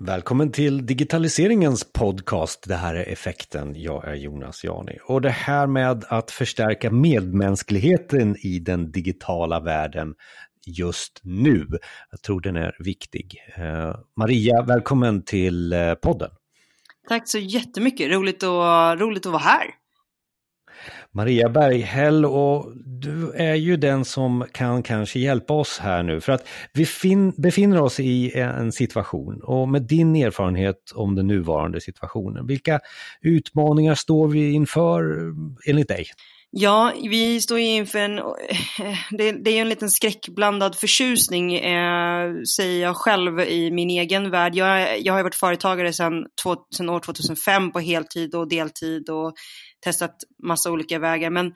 Välkommen till digitaliseringens podcast. Det här är Effekten. Jag är Jonas Jani. Och det här med att förstärka medmänskligheten i den digitala världen just nu. Jag tror den är viktig. Eh, Maria, välkommen till eh, podden. Tack så jättemycket. Roligt, och, roligt att vara här. Maria Berghäll och du är ju den som kan kanske hjälpa oss här nu för att vi befinner oss i en situation och med din erfarenhet om den nuvarande situationen, vilka utmaningar står vi inför eh, enligt dig? Ja, vi står ju inför en, det, det är en liten skräckblandad förtjusning, eh, säger jag själv i min egen värld. Jag, jag har varit företagare sedan, sedan år 2005 på heltid och deltid och testat massa olika vägar. Men,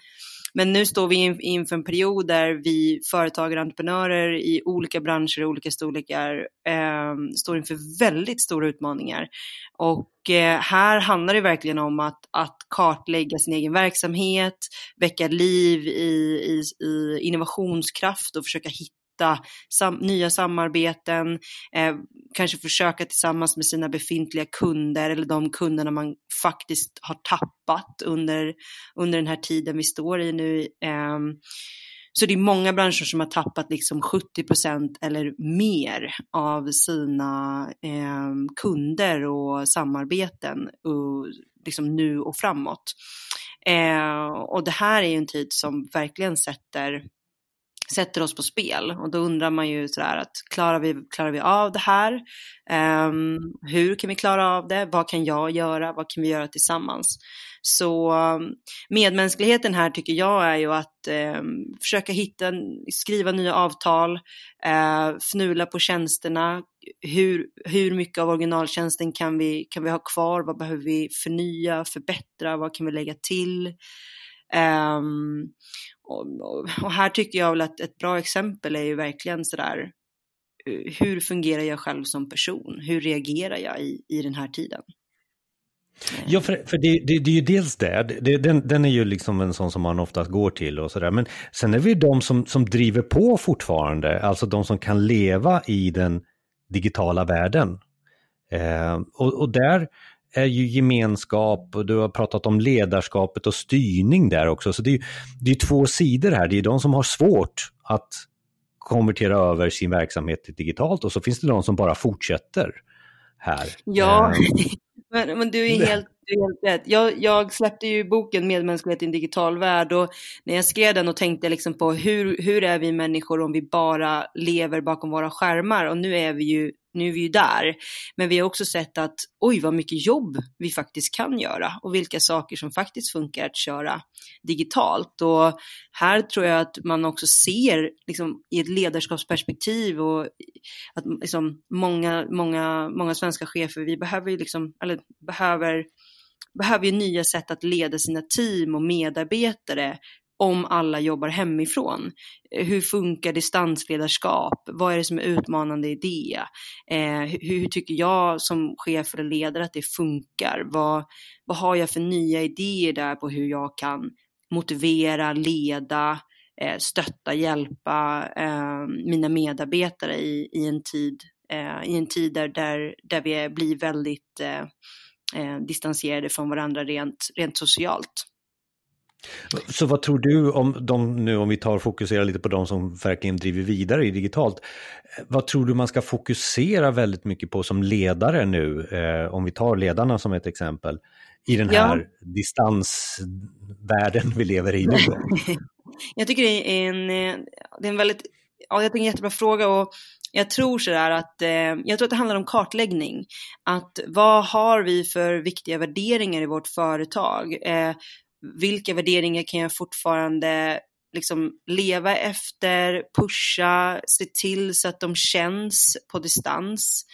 men nu står vi inför en period där vi företagare och entreprenörer i olika branscher och olika storlekar eh, står inför väldigt stora utmaningar. Och eh, här handlar det verkligen om att, att kartlägga sin egen verksamhet, väcka liv i, i, i innovationskraft och försöka hitta hitta sam nya samarbeten, eh, kanske försöka tillsammans med sina befintliga kunder eller de kunderna man faktiskt har tappat under, under den här tiden vi står i nu. Eh, så det är många branscher som har tappat liksom 70 procent eller mer av sina eh, kunder och samarbeten och liksom nu och framåt. Eh, och det här är ju en tid som verkligen sätter sätter oss på spel. Och då undrar man ju sådär att klarar vi, klarar vi av det här? Um, hur kan vi klara av det? Vad kan jag göra? Vad kan vi göra tillsammans? Så ehm, medmänskligheten här tycker jag är ju att um, försöka hitta, skriva nya avtal, uh, fnula på tjänsterna. Hur, hur mycket av originaltjänsten kan vi, kan vi ha kvar? Vad behöver vi förnya, förbättra? Vad kan vi lägga till? Um, och, och, här tycker jag väl att ett bra exempel är ju verkligen sådär, eh, hur fungerar jag själv som person? Hur reagerar jag i, i den här tiden? Ja, för, för det, det, det, är ju dels det, det den, den, är ju liksom en sån som man oftast går till och sådär, men sen är vi de som, som driver på fortfarande, alltså de som kan leva i den digitala världen. Eh, och, och där är ju gemenskap och du har pratat om ledarskapet och styrning där också. Så det är, det är två sidor här. Det är de som har svårt att konvertera över sin verksamhet till digitalt och så finns det de som bara fortsätter här. Ja, eh. men, men du är helt du är helt rätt. Jag, jag, släppte ju boken Medmänsklighet i en digital värld och när jag skrev den och tänkte liksom på hur, hur är vi människor om vi bara lever bakom våra skärmar och nu är vi ju nu är vi ju där. Men vi har också sett att oj vad mycket jobb vi faktiskt kan göra och vilka saker som faktiskt funkar att köra digitalt. Och här tror jag att man också ser liksom, i ett ledarskapsperspektiv och att liksom, många, många, många svenska chefer, vi behöver ju liksom, eller behöver behöver ju nya sätt att leda sina team och medarbetare om alla jobbar hemifrån. Eh, hur funkar distansledarskap? Vad är det som är utmanande i det? Eh, hur, hur, tycker jag som chef eller ledare att det funkar? Vad, vad har jag för nya idéer där på hur jag kan motivera, leda, eh, stötta, hjälpa eh, mina medarbetare i, i en tid, eh, i en tid där, där, där vi blir väldigt eh, eh, distanserade från varandra rent, rent socialt. Så vad tror du om de nu, om vi tar och fokuserar lite på de som verkligen driver vidare i digitalt. Vad tror du man ska fokusera väldigt mycket på som ledare nu, eh, om vi tar ledarna som ett exempel, i den här ja. distansvärlden vi lever i nu? jag tycker det är en, eh, det är en väldigt, ja, jag tycker en jättebra fråga och jag tror sådär att, eh, jag tror att det handlar om kartläggning. Att vad har vi för viktiga värderingar i vårt företag? Eh, vilka värderingar kan jag fortfarande liksom leva efter, pusha, se till så att de känns på distans.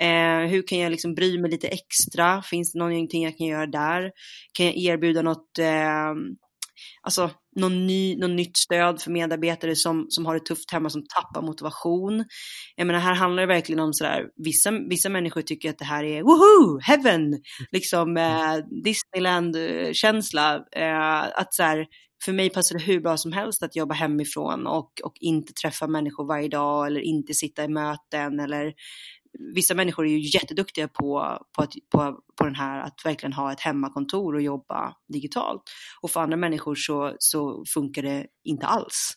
Eh, hur kan jag liksom bry mig lite extra? Finns det någonting jag kan göra där? Kan jag erbjuda något, eh, alltså någon, ny, någon nytt stöd för medarbetare som, som har det tufft hemma, som tappar motivation. Jag menar, här handlar det verkligen om sådär, vissa, vissa människor tycker att det här är woho, heaven, liksom eh, Disneyland-känsla. Eh, att så här, för mig passar det hur bra som helst att jobba hemifrån och, och inte träffa människor varje dag eller inte sitta i möten eller vissa människor är ju jätteduktiga på, på, att, på, på den här att verkligen ha ett hemmakontor och jobba digitalt. Och för andra människor så, så funkar det inte alls.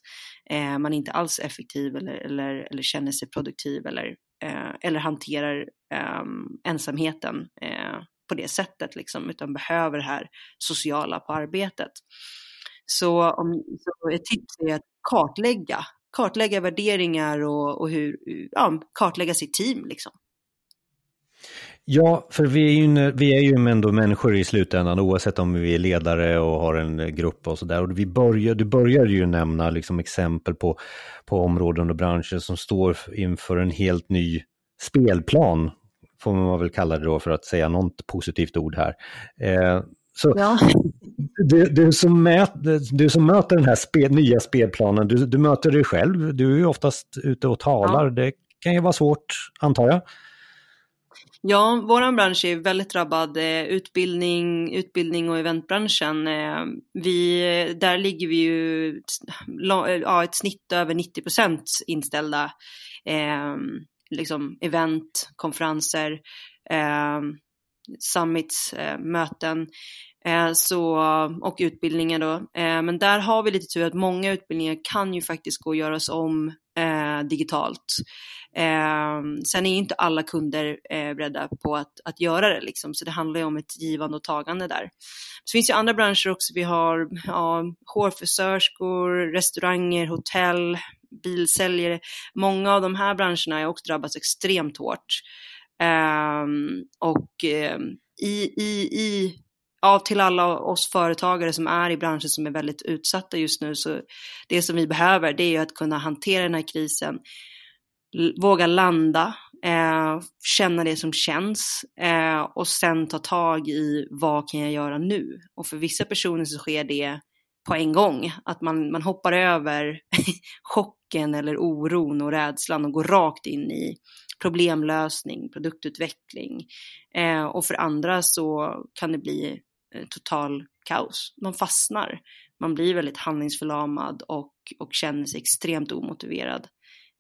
Eh, man är inte alls effektiv eller, eller, eller känner sig produktiv eller, eh, eller hanterar eh, ensamheten eh, på det sättet, liksom, utan behöver det här sociala på arbetet. Så, om, så ett tips är att kartlägga, kartlägga värderingar och, och hur, ja, kartlägga sitt team. Liksom. Ja, för vi är ju, vi är ju ändå människor i slutändan oavsett om vi är ledare och har en grupp och sådär. Och vi börjar, du började ju nämna liksom exempel på, på områden och branscher som står inför en helt ny spelplan, får man väl kalla det då för att säga något positivt ord här. Eh, så ja. du, du, som mät, du som möter den här spe, nya spelplanen, du, du möter dig själv, du är ju oftast ute och talar, ja. det kan ju vara svårt antar jag. Ja, vår bransch är väldigt drabbad. Eh, utbildning, utbildning och eventbranschen. Eh, vi, där ligger vi ju ja, ett snitt över 90 procent inställda eh, liksom event, konferenser, eh, summits, möten. Eh, så, och utbildningar då. Eh, men där har vi lite tur att många utbildningar kan ju faktiskt gå att göras om eh, digitalt. Sen är inte alla kunder beredda på att, att göra det, liksom. så det handlar ju om ett givande och tagande där. Så finns ju andra branscher också. Vi har ja, hårfrisörskor, restauranger, hotell, bilsäljare. Många av de här branscherna har också drabbats extremt hårt. Ehm, och ehm, i, i, i ja, till alla oss företagare som är i branscher som är väldigt utsatta just nu, så det som vi behöver det är ju att kunna hantera den här krisen, våga landa, eh, känna det som känns eh, och sen ta tag i vad kan jag göra nu? Och för vissa personer så sker det på en gång, att man, man hoppar över chocken eller oron och rädslan och går rakt in i problemlösning, produktutveckling. Eh, och för andra så kan det bli Eh, total kaos. De fastnar. Man blir väldigt handlingsförlamad och, och känner sig extremt omotiverad.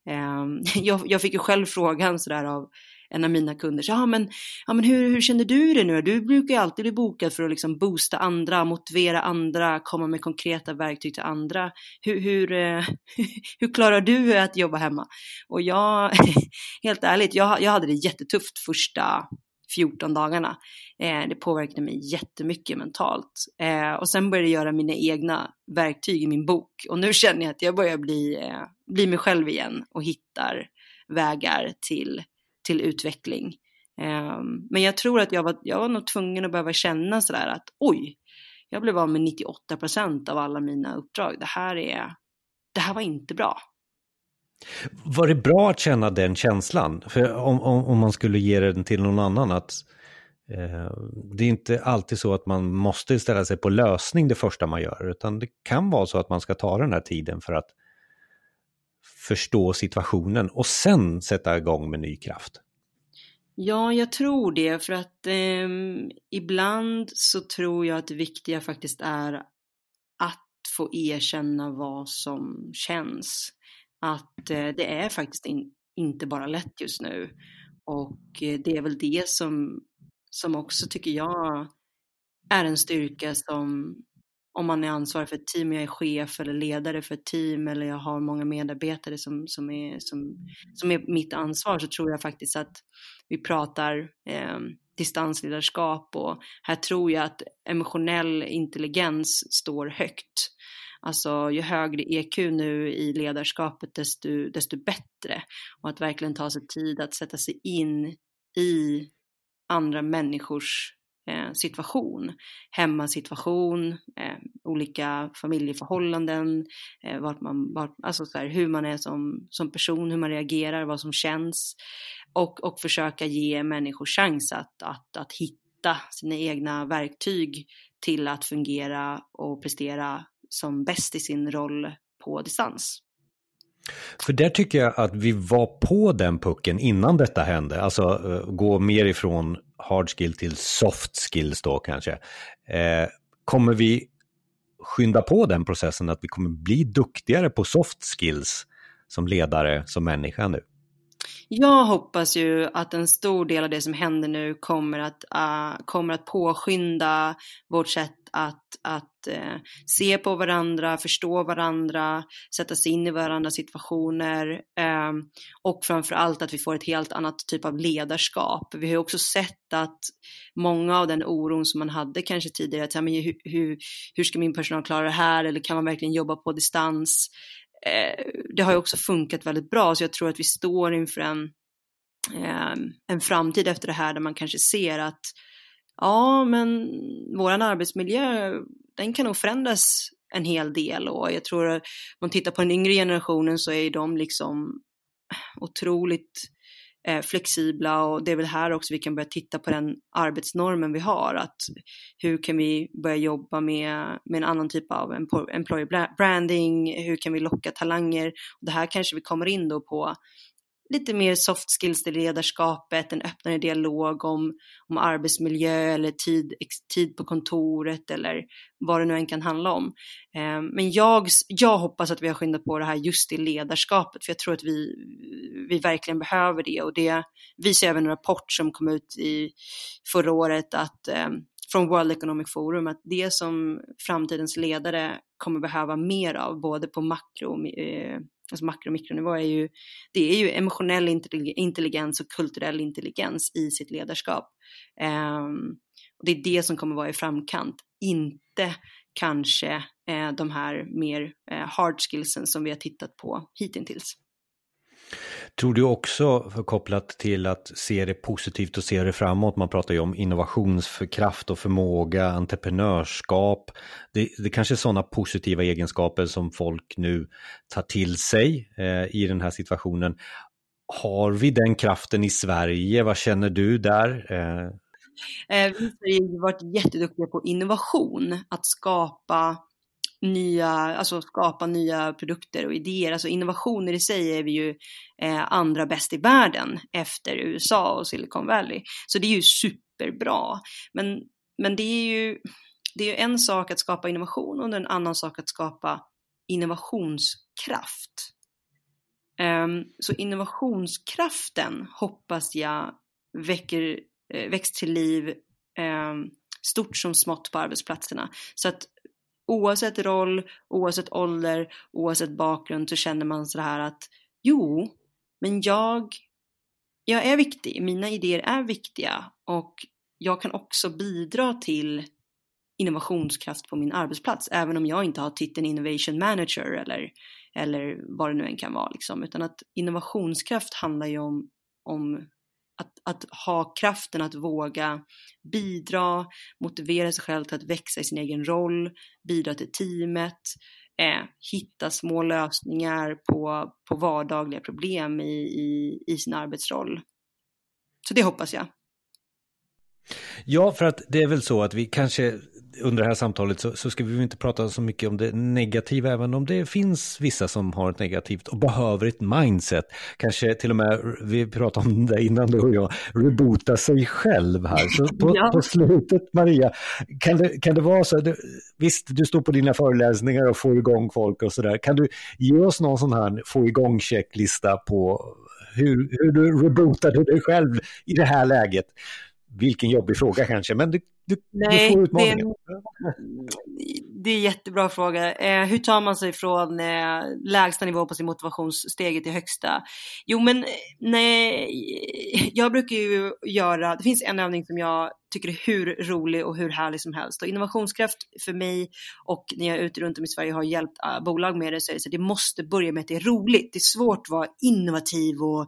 Eh, jag, jag, fick ju själv frågan sådär av en av mina kunder, så, ja, men, ja, men hur, hur känner du det nu? Du brukar ju alltid bli bokad för att liksom boosta andra, motivera andra, komma med konkreta verktyg till andra. Hur, hur, eh, hur klarar du att jobba hemma? Och jag, helt ärligt, jag, jag hade det jättetufft första 14 dagarna. Eh, det påverkade mig jättemycket mentalt. Eh, och sen började jag göra mina egna verktyg i min bok. Och nu känner jag att jag börjar bli, eh, bli mig själv igen och hittar vägar till, till utveckling. Ehm, men jag tror att jag var, jag var nog tvungen att behöva känna sådär att oj, jag blev av med 98 procent av alla mina uppdrag. Det här, är, det här var inte bra. Var det bra att känna den känslan? För om, om, om man skulle ge den till någon annan att eh, det är inte alltid så att man måste ställa sig på lösning det första man gör, utan det kan vara så att man ska ta den här tiden för att förstå situationen och sen sätta igång med ny kraft. Ja, jag tror det, för att eh, ibland så tror jag att det viktiga faktiskt är att få erkänna vad som känns att eh, det är faktiskt in, inte bara lätt just nu. Och eh, det är väl det som, som också tycker jag är en styrka som om man är ansvarig för ett team, jag är chef eller ledare för ett team eller jag har många medarbetare som, som, är, som, som är mitt ansvar så tror jag faktiskt att vi pratar eh, distansledarskap och här tror jag att emotionell intelligens står högt. Alltså ju högre EQ nu i ledarskapet desto, desto bättre. Och att verkligen ta sig tid att sätta sig in i andra människors eh, situation, hemmasituation, eh, olika familjeförhållanden, eh, vart man, vart, alltså så här, hur man är som, som person, hur man reagerar, vad som känns och, och försöka ge människor chans att, att, att hitta sina egna verktyg till att fungera och prestera som bäst i sin roll på distans. För där tycker jag att vi var på den pucken innan detta hände, alltså eh, gå mer ifrån hard skill till soft skills då kanske. Eh, kommer vi skynda på den processen att vi kommer bli duktigare på soft skills som ledare, som människa nu? Jag hoppas ju att en stor del av det som händer nu kommer att, uh, kommer att påskynda vårt sätt att, att uh, se på varandra, förstå varandra, sätta sig in i varandras situationer uh, och framför allt att vi får ett helt annat typ av ledarskap. Vi har ju också sett att många av den oron som man hade kanske tidigare, att, men, hur, hur, hur ska min personal klara det här eller kan man verkligen jobba på distans? Eh, det har ju också funkat väldigt bra, så jag tror att vi står inför en, eh, en framtid efter det här där man kanske ser att ja, men våran arbetsmiljö, den kan nog förändras en hel del. Och jag tror att om man tittar på den yngre generationen så är de liksom otroligt eh, flexibla och det är väl här också vi kan börja titta på den arbetsnormen vi har. Att hur kan vi börja jobba med, med en annan typ av employer branding? Hur kan vi locka talanger? det här kanske vi kommer in då på lite mer soft skills till ledarskapet, en öppnare dialog om, om arbetsmiljö eller tid, tid på kontoret eller vad det nu än kan handla om. Eh, men jag, jag hoppas att vi har skyndat på det här just i ledarskapet, för jag tror att vi, vi verkligen behöver det och det visar även en rapport som kom ut i förra året att eh, från World Economic Forum att det som framtidens ledare kommer behöva mer av, både på makro, eh, alltså makro och mikronivå, är ju, det är ju emotionell intelligens och kulturell intelligens i sitt ledarskap. Ehm, och det är det som kommer vara i framkant, inte kanske eh, de här mer eh, hard skillsen som vi har tittat på hittills. Tror du också, kopplat till att se det positivt och se det framåt, man pratar ju om innovationskraft och förmåga, entreprenörskap. Det, det kanske är sådana positiva egenskaper som folk nu tar till sig eh, i den här situationen. Har vi den kraften i Sverige? Vad känner du där? Eh... eh vi har varit jätteduktiga på innovation, att skapa nya, alltså skapa nya produkter och idéer. Alltså innovationer i sig är vi ju eh, andra bäst i världen efter USA och Silicon Valley. Så det är ju superbra. Men, men det är ju det är en sak att skapa innovation och en annan sak att skapa innovationskraft. Um, så innovationskraften hoppas jag väcker, eh, väcks till liv um, stort som smått på arbetsplatserna. Så att oavsett roll, oavsett ålder, oavsett bakgrund så känner man så här att jo, men jag, jag är viktig, mina idéer är viktiga och jag kan också bidra till innovationskraft på min arbetsplats, även om jag inte har titeln innovation manager eller, eller vad det nu än kan vara. Liksom. Utan att innovationskraft handlar ju om, om att, att ha kraften att våga bidra, motivera sig själv till att växa i sin egen roll, bidra till teamet, eh, hitta små lösningar på, på vardagliga problem i, i, i sin arbetsroll. Så det hoppas jag. Ja, för att det är väl så att vi kanske under det här samtalet så, så ska vi inte prata så mycket om det negativa, även om det finns vissa som har ett negativt och behöver ett mindset. Kanske till och med, vi pratade om det innan du och jag, reboota sig själv här. Så på, ja. på slutet, Maria, kan det, kan det vara så, du, visst du står på dina föreläsningar och får igång folk och sådär, kan du ge oss någon sån här få igång-checklista på hur, hur du rebootade dig själv i det här läget? Vilken jobbig fråga kanske, men du, du, Nej, du får utmaningen. Det, det är jättebra fråga. Eh, hur tar man sig från eh, lägsta nivå på sin motivationsstege till högsta? Jo, men nej, jag brukar ju göra, det finns en övning som jag tycker är hur rolig och hur härlig som helst. Och innovationskraft för mig och när jag är ute runt om i Sverige och har hjälpt uh, bolag med det så är det så att det måste börja med att det är roligt. Det är svårt att vara innovativ och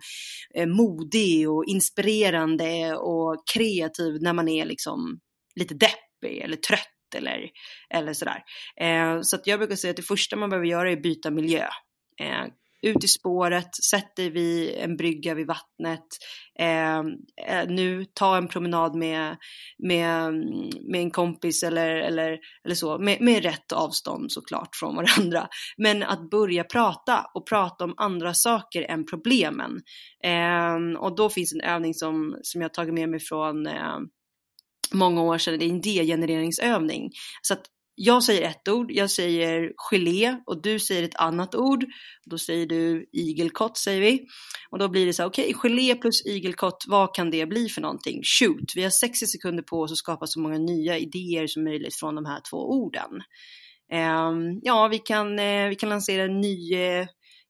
uh, modig och inspirerande och kreativ när man är liksom lite deppig eller trött eller, eller sådär. Eh, så att jag brukar säga att det första man behöver göra är att byta miljö eh, ut i spåret, sätt dig vid en brygga vid vattnet. Eh, eh, nu ta en promenad med, med, med en kompis eller, eller, eller så, med, med rätt avstånd såklart från varandra. Men att börja prata och prata om andra saker än problemen. Eh, och då finns en övning som, som jag tagit med mig från eh, många år sedan, det är en idégenereringsövning. Så att jag säger ett ord, jag säger gelé och du säger ett annat ord. Då säger du igelkott säger vi. Och då blir det så här, okej, okay, gelé plus igelkott, vad kan det bli för någonting? Shoot, vi har 60 sekunder på oss att skapa så många nya idéer som möjligt från de här två orden. Um, ja, vi kan, uh, vi kan lansera en ny uh,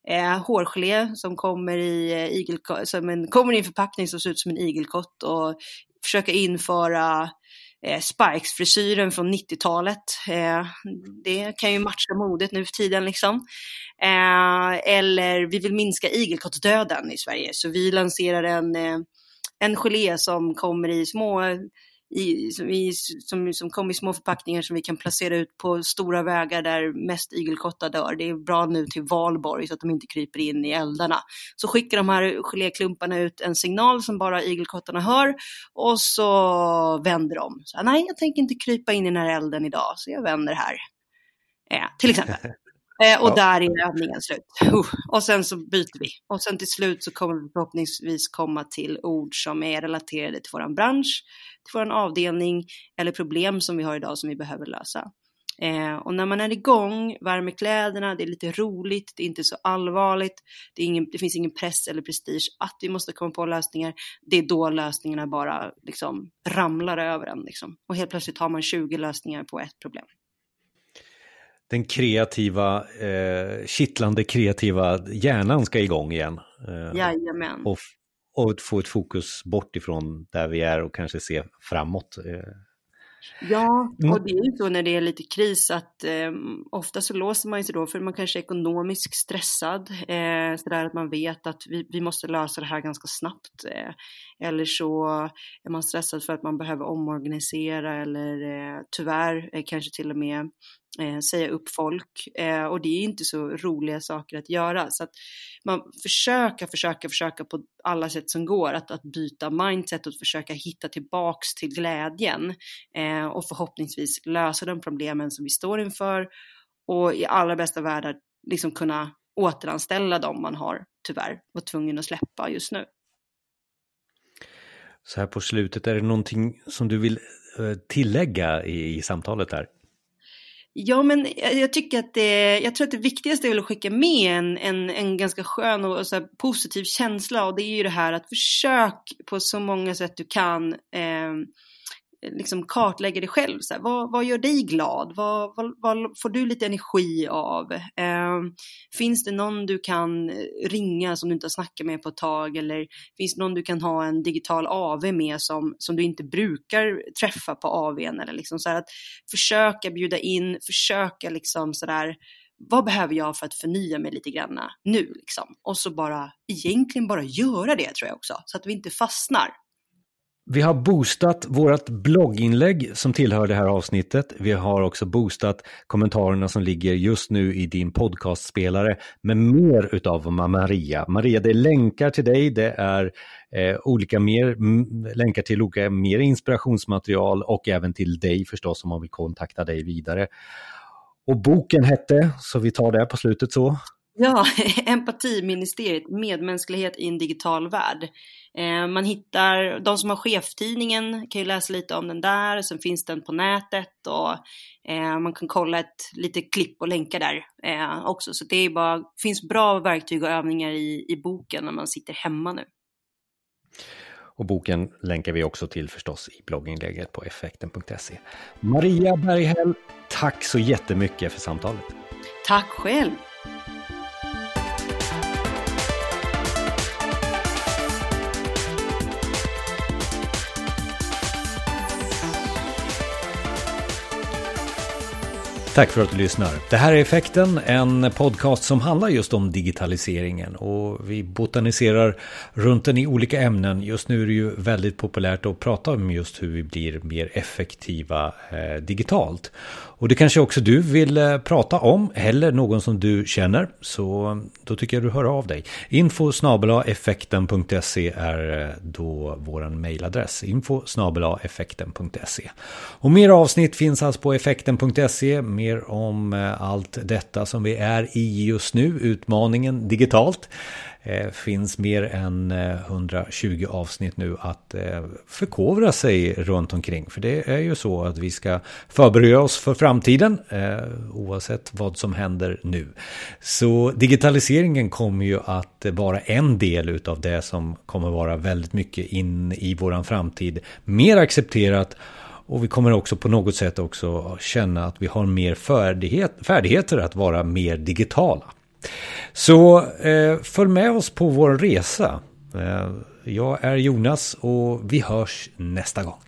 eh, hårgelé som kommer i, eh, igelkott, som en, kommer i en förpackning som ser ut som en igelkott och försöka införa eh, Spikes-frisyren från 90-talet. Eh, det kan ju matcha modet nu för tiden liksom. Eh, eller vi vill minska igelkottsdöden i Sverige så vi lanserar en, eh, en gelé som kommer i små i, som, i, som, som kom i små förpackningar som vi kan placera ut på stora vägar där mest igelkottar dör. Det är bra nu till valborg så att de inte kryper in i eldarna. Så skickar de här geléklumparna ut en signal som bara igelkottarna hör och så vänder de. Så, Nej, jag tänker inte krypa in i den här elden idag, så jag vänder här. Eh, till exempel. Eh, och ja. där är övningen slut. Och sen så byter vi. Och sen till slut så kommer vi förhoppningsvis komma till ord som är relaterade till vår bransch, till vår avdelning eller problem som vi har idag som vi behöver lösa. Eh, och när man är igång, värmer kläderna, det är lite roligt, det är inte så allvarligt, det, ingen, det, finns ingen press eller prestige att vi måste komma på lösningar. Det är då lösningarna bara liksom ramlar över en. Liksom. Och helt plötsligt har man 20 lösningar på ett problem den kreativa, eh, kittlande kreativa hjärnan ska igång igen. Eh, Jajamän. Och, och få ett fokus bort ifrån där vi är och kanske se framåt. Eh. Ja, mm. och det är ju så när det är lite kris att eh, ofta så låser man sig då för man kanske är ekonomiskt stressad. Eh, så där att man vet att vi, vi måste lösa det här ganska snabbt. Eh, eller så är man stressad för att man behöver omorganisera eller eh, tyvärr kanske till och med eh, säga upp folk eh, och det är inte så roliga saker att göra. Så att man försöker, försöka, försöka på alla sätt som går att, att byta mindset och försöka hitta tillbaks till glädjen eh, och förhoppningsvis lösa de problemen som vi står inför och i allra bästa världar liksom kunna återanställa dem man har tyvärr var tvungen att släppa just nu. Så här på slutet, är det någonting som du vill eh, tillägga i, i samtalet här? Ja, men jag tycker att det, jag tror att det viktigaste är att skicka med en, en, en ganska skön och så positiv känsla. Och det är ju det här att försök på så många sätt du kan eh, liksom kartlägga dig själv. Så här, vad, vad gör dig glad? Vad, vad, vad, får du lite energi av? Eh, finns det någon du kan ringa som du inte har snackat med på ett tag? Eller finns det någon du kan ha en digital AV med som, som du inte brukar träffa på AVn? Eller liksom så här, att försöka bjuda in, försöka liksom sådär vad behöver jag för att förnya mig lite grann nu liksom? Och så bara egentligen bara göra det tror jag också, så att vi inte fastnar. Vi har boostat vårt blogginlägg som tillhör det här avsnittet. Vi har också boostat kommentarerna som ligger just nu i din podcastspelare med mer utav Maria. Maria, det är länkar till dig, det är eh, olika mer, länkar till olika mer inspirationsmaterial och även till dig förstås om man vill kontakta dig vidare. Och boken hette, så vi tar det på slutet så. Ja, Empatiministeriet, medmänsklighet i en digital värld. Eh, man hittar, de som har cheftidningen kan ju läsa lite om den där, sen finns den på nätet och eh, man kan kolla ett litet klipp och länka där eh, också. Så det är bara, finns bra verktyg och övningar i, i boken när man sitter hemma nu. Och boken länkar vi också till förstås i blogginlägget på effekten.se. Maria Berghäll, tack så jättemycket för samtalet. Tack själv. Tack för att du lyssnar. Det här är Effekten, en podcast som handlar just om digitaliseringen och vi botaniserar runt den i olika ämnen. Just nu är det ju väldigt populärt att prata om just hur vi blir mer effektiva eh, digitalt. Och det kanske också du vill eh, prata om eller någon som du känner så eh, då tycker jag du hör av dig. Info effekten.se är eh, då våran mejladress. Info effekten.se. Och mer avsnitt finns alltså på effekten.se mer om allt detta som vi är i just nu, utmaningen digitalt. Eh, finns mer än eh, 120 avsnitt nu att eh, förkovra sig runt omkring. För det är ju så att vi ska förbereda oss för framtiden oavsett vad som händer nu. Så digitaliseringen kommer ju att vara en del utav det som kommer vara väldigt mycket in i våran framtid. Mer accepterat och vi kommer också på något sätt också känna att vi har mer färdighet, färdigheter att vara mer digitala. Så eh, följ med oss på vår resa. Eh, jag är Jonas och vi hörs nästa gång.